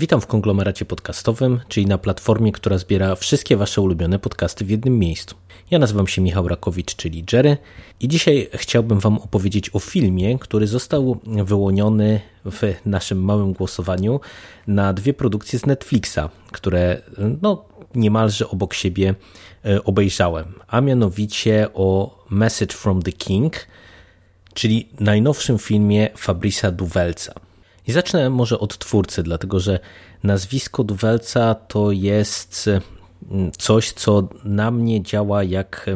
Witam w konglomeracie podcastowym, czyli na platformie, która zbiera wszystkie Wasze ulubione podcasty w jednym miejscu. Ja nazywam się Michał Rakowicz, czyli Jerry, i dzisiaj chciałbym Wam opowiedzieć o filmie, który został wyłoniony w naszym małym głosowaniu na dwie produkcje z Netflixa, które no, niemalże obok siebie e, obejrzałem, a mianowicie o Message from the King, czyli najnowszym filmie Fabrisa Duvelca. I zacznę może od twórcy, dlatego że nazwisko Duvelca to jest mm, coś, co na mnie działa jak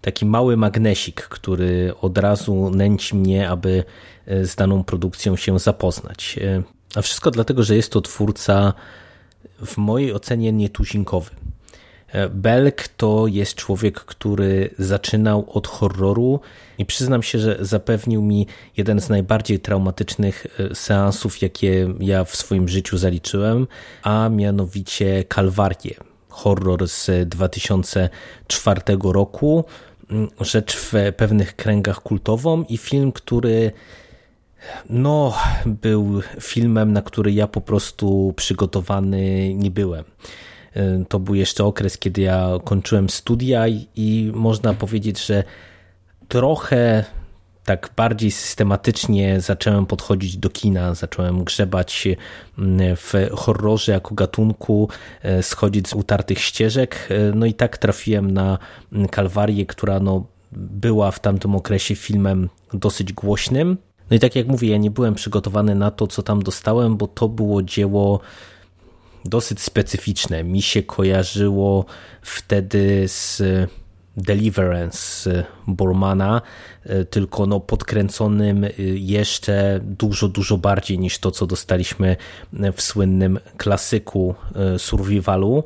taki mały magnesik, który od razu nęci mnie, aby e, z daną produkcją się zapoznać. E, a wszystko dlatego, że jest to twórca w mojej ocenie nietuzinkowy. Belk to jest człowiek, który zaczynał od horroru i przyznam się, że zapewnił mi jeden z najbardziej traumatycznych e, seansów, jakie ja w swoim życiu zaliczyłem, a mianowicie Kalwarię, horror z 2004 roku, rzecz w pewnych kręgach kultową i film, który no, był filmem, na który ja po prostu przygotowany nie byłem. Y, to był jeszcze okres, kiedy ja kończyłem studia i można powiedzieć, że trochę tak bardziej systematycznie zacząłem podchodzić do kina, zacząłem grzebać mm, w horrorze jako gatunku, y, schodzić z utartych ścieżek. Y, no i tak trafiłem na mm, Kalwarię, która no, była w tamtym okresie filmem dosyć głośnym. No i tak jak mówię, ja nie byłem przygotowany na to, co tam dostałem, bo to było dzieło dosyć specyficzne. Mi się kojarzyło wtedy z Deliverance Bormana, e, tylko no podkręconym e, jeszcze dużo, dużo bardziej niż to, co dostaliśmy w słynnym klasyku e, survivalu.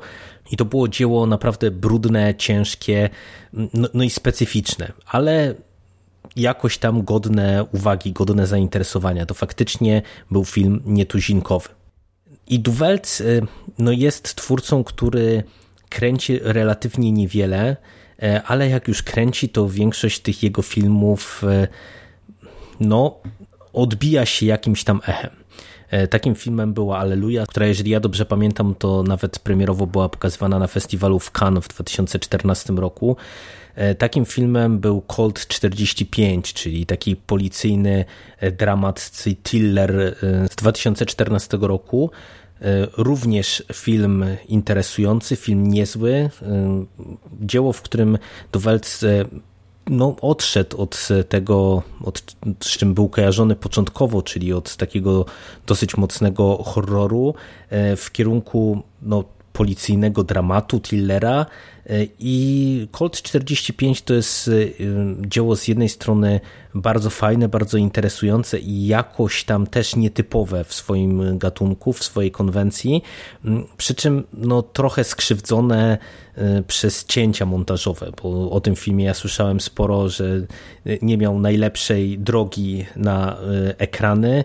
I to było dzieło naprawdę brudne, ciężkie, no, no i specyficzne, ale jakoś tam godne uwagi, godne zainteresowania. To faktycznie był film nietuzinkowy. I Duwelc y, no, jest twórcą, który kręci relatywnie niewiele, y, ale jak już kręci, to większość tych jego filmów y, no, odbija się jakimś tam echem. Takim filmem była Alleluja, która jeżeli ja dobrze pamiętam, to nawet premierowo była pokazywana na festiwalu w Cannes w 2014 roku. Takim filmem był Colt 45, czyli taki policyjny dramat thriller z 2014 roku, E, również film interesujący, film niezły. E, dzieło, w którym Dowelc no, odszedł od tego, od, z czym był kojarzony początkowo, czyli od takiego dosyć mocnego horroru e, w kierunku no, policyjnego dramatu, thrillera, i Colt 45 to jest y, dzieło z jednej strony bardzo fajne, bardzo interesujące i jakoś tam też nietypowe w swoim gatunku, w swojej konwencji, mm, przy czym no, trochę skrzywdzone y, przez cięcia montażowe, bo o tym filmie ja słyszałem sporo, że nie miał najlepszej drogi na y, ekrany.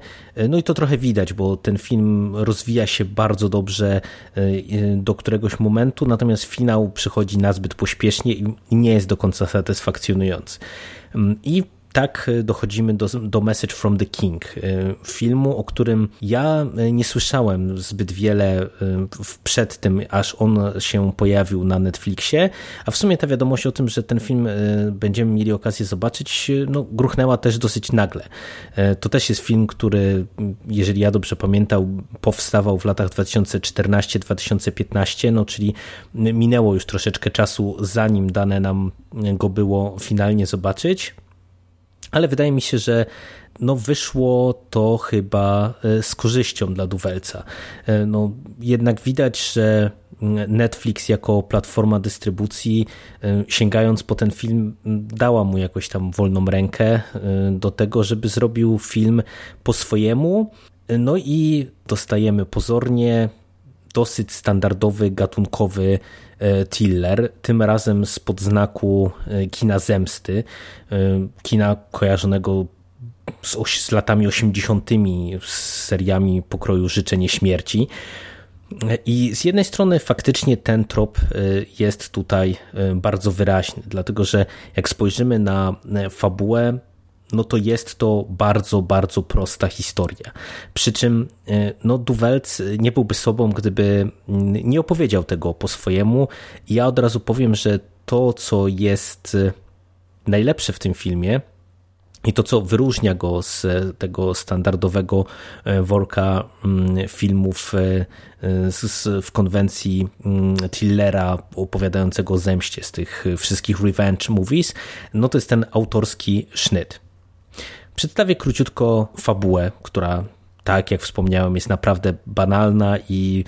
No i to trochę widać, bo ten film rozwija się bardzo dobrze do któregoś momentu, natomiast finał przychodzi nazbyt pośpiesznie i nie jest do końca satysfakcjonujący. Mm, I tak e, dochodzimy do, do Message from the King, e, filmu, o którym ja e, nie słyszałem zbyt wiele przed tym, aż on się pojawił na Netflixie, a w sumie ta wiadomość o tym, że ten film będziemy mieli okazję zobaczyć, no, gruchnęła też dosyć nagle. To też jest film, który, jeżeli ja dobrze pamiętam, powstawał w latach 2014-2015, no, czyli minęło już troszeczkę czasu, zanim dane nam go było finalnie zobaczyć ale wydaje mi się, że no wyszło to chyba e, z korzyścią dla Duwelca. E, no, jednak widać, że Netflix jako platforma dystrybucji, e, sięgając po ten film, dała mu jakoś tam wolną rękę do tego, żeby zrobił film po swojemu, No i dostajemy pozornie dosyć standardowy, gatunkowy e, thriller, tym razem z podznaku e, kina zemsty, e, kina kojarzonego z, z latami 80., z seriami pokroju Życzenie Śmierci. I z jednej strony faktycznie ten trop jest tutaj bardzo wyraźny, dlatego że jak spojrzymy na fabułę, no to jest to bardzo, bardzo prosta historia. Przy czym e, no, Duwelc nie byłby sobą, gdyby nie opowiedział tego po swojemu. Ja od razu powiem, że to, co jest e, najlepsze w tym filmie, i to, co wyróżnia go z tego standardowego e, worka filmów w konwencji thrillera opowiadającego o zemście z tych wszystkich revenge movies, no to jest ten autorski sznyt. Przedstawię króciutko fabułę, która tak jak wspomniałem, jest naprawdę banalna i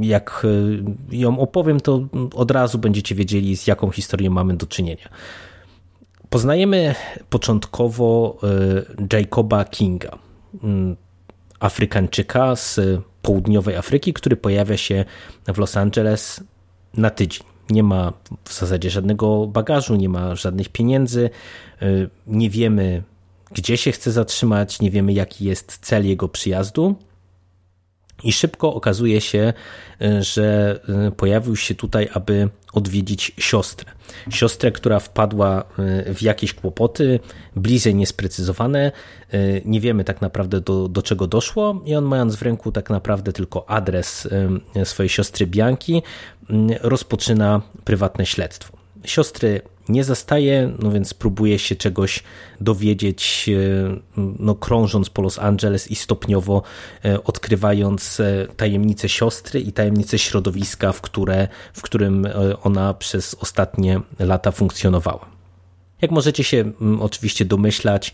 jak y, ją opowiem, to od razu będziecie wiedzieli, z jaką historią mamy do czynienia. Poznajemy początkowo y, Jacoba Kinga, mm, Afrykańczyka z południowej Afryki, który pojawia się w Los Angeles na tydzień. Nie ma w zasadzie żadnego bagażu, nie ma żadnych pieniędzy, y, nie wiemy gdzie się chce zatrzymać, nie wiemy jaki jest cel jego przyjazdu. I szybko okazuje się, y, że y, pojawił się tutaj, aby odwiedzić siostrę. Siostrę, która wpadła y, w jakieś kłopoty, bliżej niesprecyzowane. Nie wiemy tak naprawdę do, do czego doszło, i on, mając w ręku tak naprawdę tylko adres swojej siostry Bianki, rozpoczyna prywatne śledztwo. Siostry nie zastaje, no więc próbuje się czegoś dowiedzieć, e, no krążąc po Los Angeles i stopniowo e, odkrywając e, tajemnice siostry i tajemnice środowiska, w, które, w którym ona przez ostatnie lata funkcjonowała. Jak możecie się oczywiście domyślać,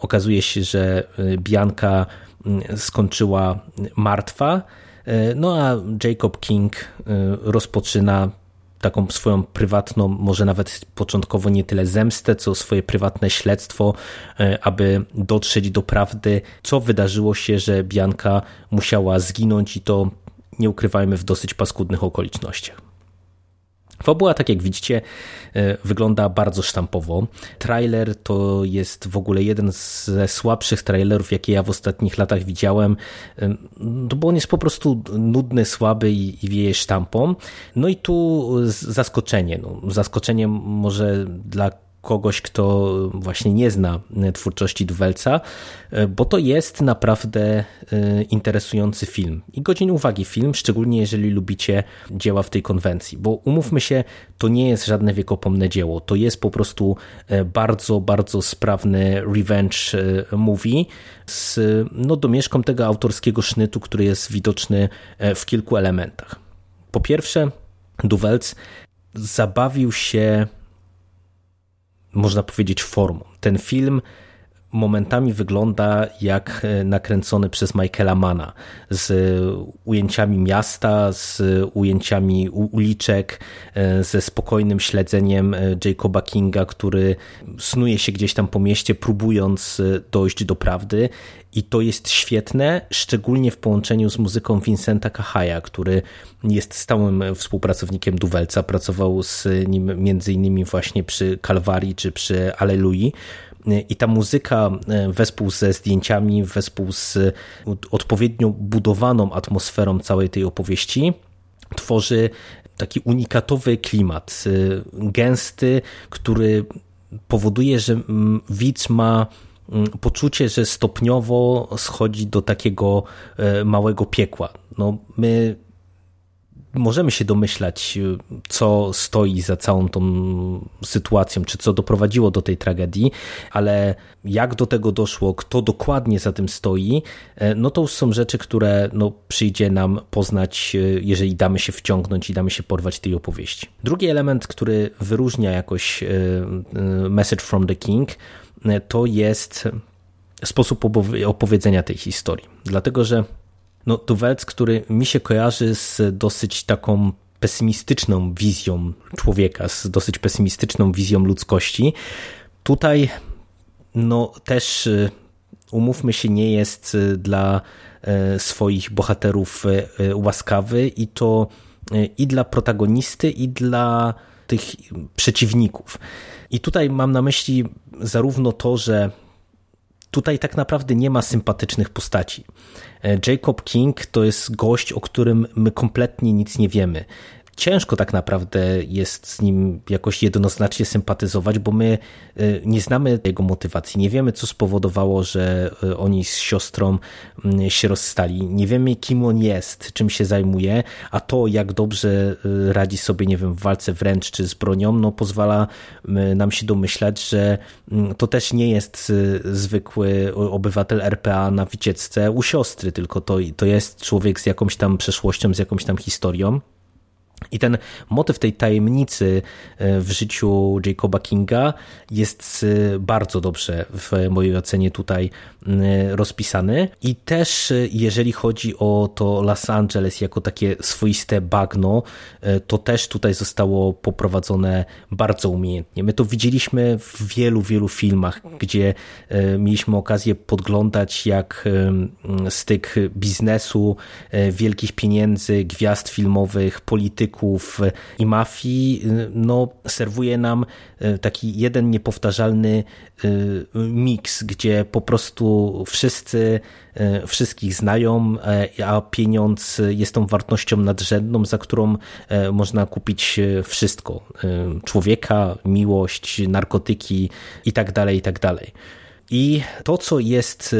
okazuje się, że Bianka skończyła martwa, no a Jacob King rozpoczyna taką swoją prywatną, może nawet początkowo nie tyle zemstę, co swoje prywatne śledztwo, e, aby dotrzeć do prawdy, co wydarzyło się, że Bianka musiała zginąć i to nie ukrywajmy w dosyć paskudnych okolicznościach. Fabuła, tak jak widzicie, e, wygląda bardzo sztampowo. Trailer to jest w ogóle jeden ze słabszych trailerów, jakie ja w ostatnich latach widziałem, no bo on jest po prostu nudny, słaby i, wieje sztampą. No i tu zaskoczenie. No, zaskoczenie może dla kogoś, kto właśnie nie zna twórczości Duwelca, bo to jest naprawdę e, interesujący film. I godzin uwagi film, szczególnie jeżeli lubicie dzieła w tej konwencji, bo umówmy się, to nie jest żadne wiekopomne dzieło, to jest po prostu e, bardzo, bardzo sprawny revenge e, movie z no, domieszką tego autorskiego sznytu, który jest widoczny w kilku elementach. Po pierwsze, Duwelc zabawił się można powiedzieć, formą. Ten film momentami wygląda jak e, nakręcony przez Michaela Mana z ujęciami miasta, z ujęciami uliczek, e, ze spokojnym śledzeniem e, Jacoba Kinga, który snuje się gdzieś tam po mieście, próbując dojść do prawdy. I to jest świetne, szczególnie w połączeniu z muzyką Vincenta Kahaja, który jest stałym współpracownikiem Duwelca. Pracował z nim między innymi właśnie przy Kalwarii czy przy Alelui i ta muzyka e, wespół ze zdjęciami, wespół z odpowiednio budowaną atmosferą całej tej opowieści tworzy taki unikatowy klimat, e, gęsty, który powoduje, że widz ma poczucie, że stopniowo schodzi do takiego e, małego piekła. No, my możemy się domyślać, y, co stoi za całą tą sytuacją, czy co doprowadziło do tej tragedii, ale jak do tego doszło, kto dokładnie za tym stoi, e, no to już są rzeczy, które no, przyjdzie nam poznać, y, jeżeli damy się wciągnąć i damy się porwać tej opowieści. Drugi element, który wyróżnia jakoś y, Message from the King, to jest sposób opowiedzenia tej historii. Dlatego, że no, Duwelc, który mi się kojarzy z dosyć taką pesymistyczną wizją człowieka, z dosyć pesymistyczną wizją ludzkości. Tutaj no też y, umówmy się, nie jest dla swoich bohaterów łaskawy i to i dla protagonisty, i dla tych przeciwników. I tutaj mam na myśli zarówno to, że tutaj tak naprawdę nie ma sympatycznych postaci. Jacob King to jest gość, o którym my kompletnie nic nie wiemy ciężko tak naprawdę jest z nim jakoś jednoznacznie sympatyzować, bo my y, nie znamy jego motywacji, nie wiemy, co spowodowało, że y, oni z siostrą mm, się rozstali, nie wiemy, kim on jest, czym się zajmuje, a to, jak dobrze y, radzi sobie, nie wiem, w walce wręcz czy z bronią, no pozwala nam się domyślać, że mm, to też nie jest zwykły obywatel RPA na wycieczce u siostry, tylko to, to jest człowiek z jakąś tam przeszłością, z jakąś tam historią. I ten motyw tej tajemnicy e, w życiu Jacoba Kinga jest e, bardzo dobrze w mojej ocenie tutaj rozpisany. I też e, jeżeli chodzi o to Los Angeles jako takie swoiste bagno, to też tutaj zostało poprowadzone bardzo umiejętnie. My to widzieliśmy w wielu, wielu filmach, gdzie mieliśmy okazję podglądać jak styk biznesu, wielkich pieniędzy, gwiazd filmowych, polityków, i mafii no, serwuje nam e, taki jeden niepowtarzalny e, miks, gdzie po prostu wszyscy e, wszystkich znają, a pieniądz jest tą wartością nadrzędną, za którą można kupić wszystko. Człowieka, miłość, narkotyki itd., tak itd. Tak I to, co jest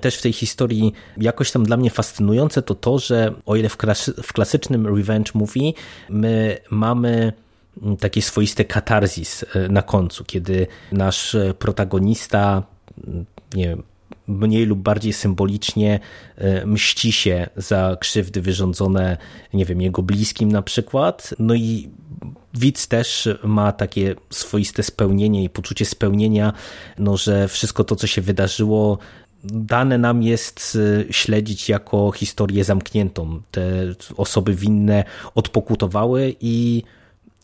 też w tej historii jakoś tam dla mnie fascynujące to to, że o ile w, w klasycznym revenge movie my mamy takie swoiste katarzis e, na końcu, kiedy nasz protagonista nie wiem, mniej lub bardziej symbolicznie e, mści się za krzywdy wyrządzone, nie wiem, jego bliskim na przykład. No i widz też ma takie swoiste spełnienie i poczucie spełnienia, no, że wszystko to, co się wydarzyło, dane nam jest y, śledzić jako historię zamkniętą. Te osoby winne odpokutowały i,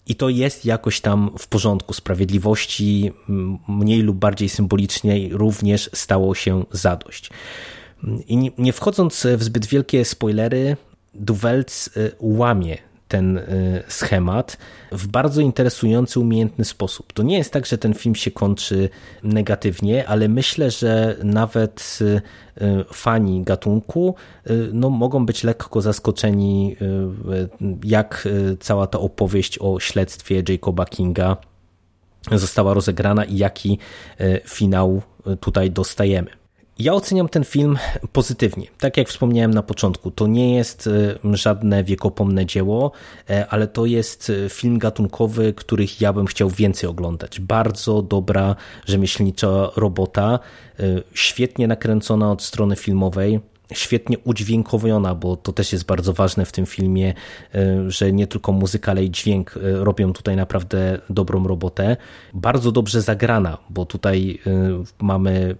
i to jest jakoś tam w porządku. Sprawiedliwości mniej lub bardziej symbolicznie również stało się zadość. I nie wchodząc w zbyt wielkie spoilery, Duvelc y, łamie ten y, schemat w bardzo interesujący, umiejętny sposób. To nie jest tak, że ten film się kończy negatywnie, ale myślę, że nawet y, y, fani gatunku no, mogą być lekko zaskoczeni, jak cała ta opowieść o śledztwie Jacoba Kinga została rozegrana i jaki finał tutaj dostajemy. Ja oceniam ten film pozytywnie. Tak jak wspomniałem na początku, to nie jest e, żadne wiekopomne dzieło, e, ale to jest e, film gatunkowy, których ja bym chciał więcej oglądać. Bardzo dobra rzemieślnicza robota, świetnie nakręcona od strony filmowej świetnie udźwiękowiona, bo to też jest bardzo ważne w tym filmie, że nie tylko muzyka, ale i dźwięk robią tutaj naprawdę dobrą robotę. Bardzo dobrze zagrana, bo tutaj mamy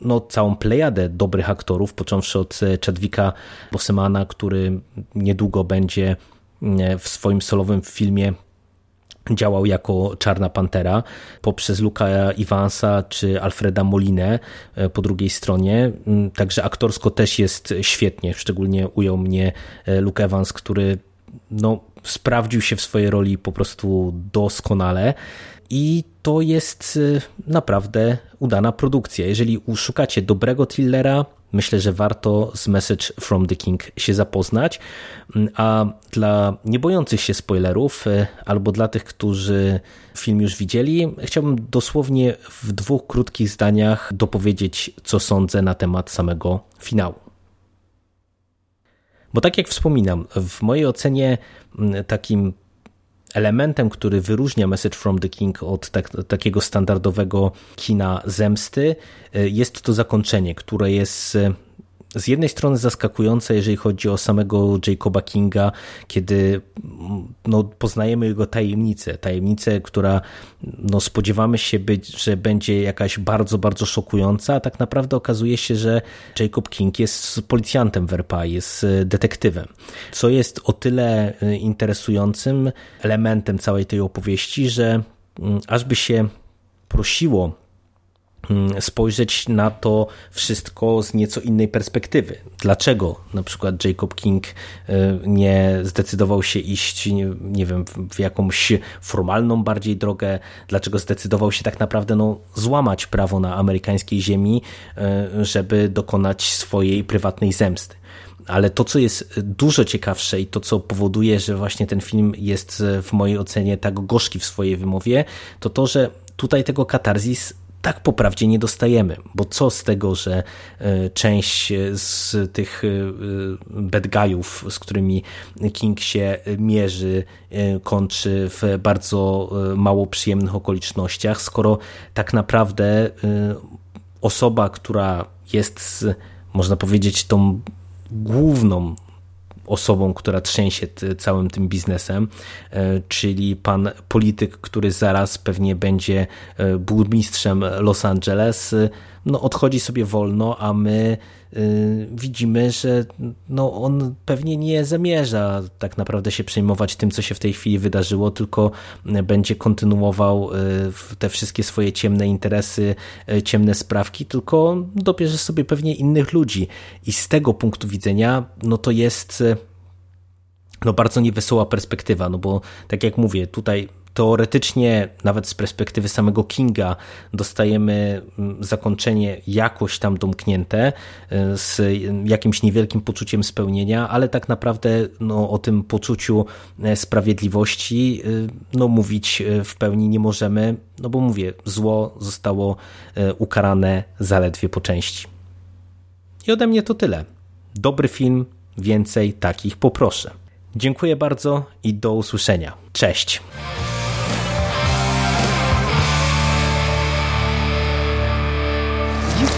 no, całą plejadę dobrych aktorów, począwszy od Chadwicka Bosemana, który niedługo będzie e, w swoim solowym filmie działał jako Czarna Pantera, poprzez Luka Evansa czy Alfreda Molinę e, po drugiej stronie. Mm, także aktorsko też jest świetnie, szczególnie ujął mnie e, Luke Evans, który no, sprawdził się w swojej roli po prostu doskonale i to jest y, naprawdę udana produkcja. Jeżeli szukacie dobrego thrillera, myślę, że warto z Message from the King się zapoznać. Mm, a dla niebojących się spoilerów, y, albo dla tych, którzy film już widzieli, chciałbym dosłownie w dwóch krótkich zdaniach dopowiedzieć, co sądzę na temat samego finału. Bo tak jak wspominam, w mojej ocenie mm, takim elementem, który wyróżnia Message from the King od tak, takiego standardowego kina zemsty, y, jest to zakończenie, które jest y, z jednej strony zaskakujące, jeżeli chodzi o samego Jacoba Kinga, kiedy no, poznajemy jego tajemnicę. Tajemnicę, która no, spodziewamy się, być, że będzie jakaś bardzo, bardzo szokująca, a tak naprawdę okazuje się, że Jacob King jest policjantem w RPA, jest e, detektywem. Co jest o tyle e, interesującym elementem całej tej opowieści, że mm, aż by się prosiło spojrzeć na to wszystko z nieco innej perspektywy. Dlaczego na przykład Jacob King y, nie zdecydował się iść, nie, wiem, w jakąś formalną bardziej drogę, dlaczego zdecydował się tak naprawdę no, złamać prawo na amerykańskiej ziemi, y, żeby dokonać swojej prywatnej zemsty. Ale to, co jest dużo ciekawsze i to, co powoduje, że właśnie ten film jest w mojej ocenie tak gorzki w swojej wymowie, to to, że tutaj tego katarzis tak poprawdzie nie dostajemy, bo co z tego, że e, część z tych e, bad z którymi King się mierzy, e, kończy w bardzo mało przyjemnych okolicznościach, skoro tak naprawdę osoba, która jest, można powiedzieć, tą główną osobą, która trzęsie całym tym biznesem, e, czyli pan polityk, który zaraz pewnie będzie e, burmistrzem Los Angeles, no odchodzi sobie wolno, a my widzimy, że no on pewnie nie zamierza tak naprawdę się przejmować tym, co się w tej chwili wydarzyło, tylko będzie kontynuował te wszystkie swoje ciemne interesy, ciemne sprawki, tylko dobierze sobie pewnie innych ludzi. I z tego punktu widzenia, no to jest no bardzo niewesoła perspektywa, no bo tak jak mówię, tutaj teoretycznie, nawet z perspektywy samego Kinga, dostajemy mm, zakończenie jakoś tam domknięte, y, z jakimś niewielkim poczuciem spełnienia, ale tak naprawdę no, o tym poczuciu e, sprawiedliwości y, no, mówić e, w pełni nie możemy, no bo mówię, zło zostało e, ukarane zaledwie po części. I ode mnie to tyle. Dobry film, więcej takich poproszę. Dziękuję bardzo i do usłyszenia. Cześć.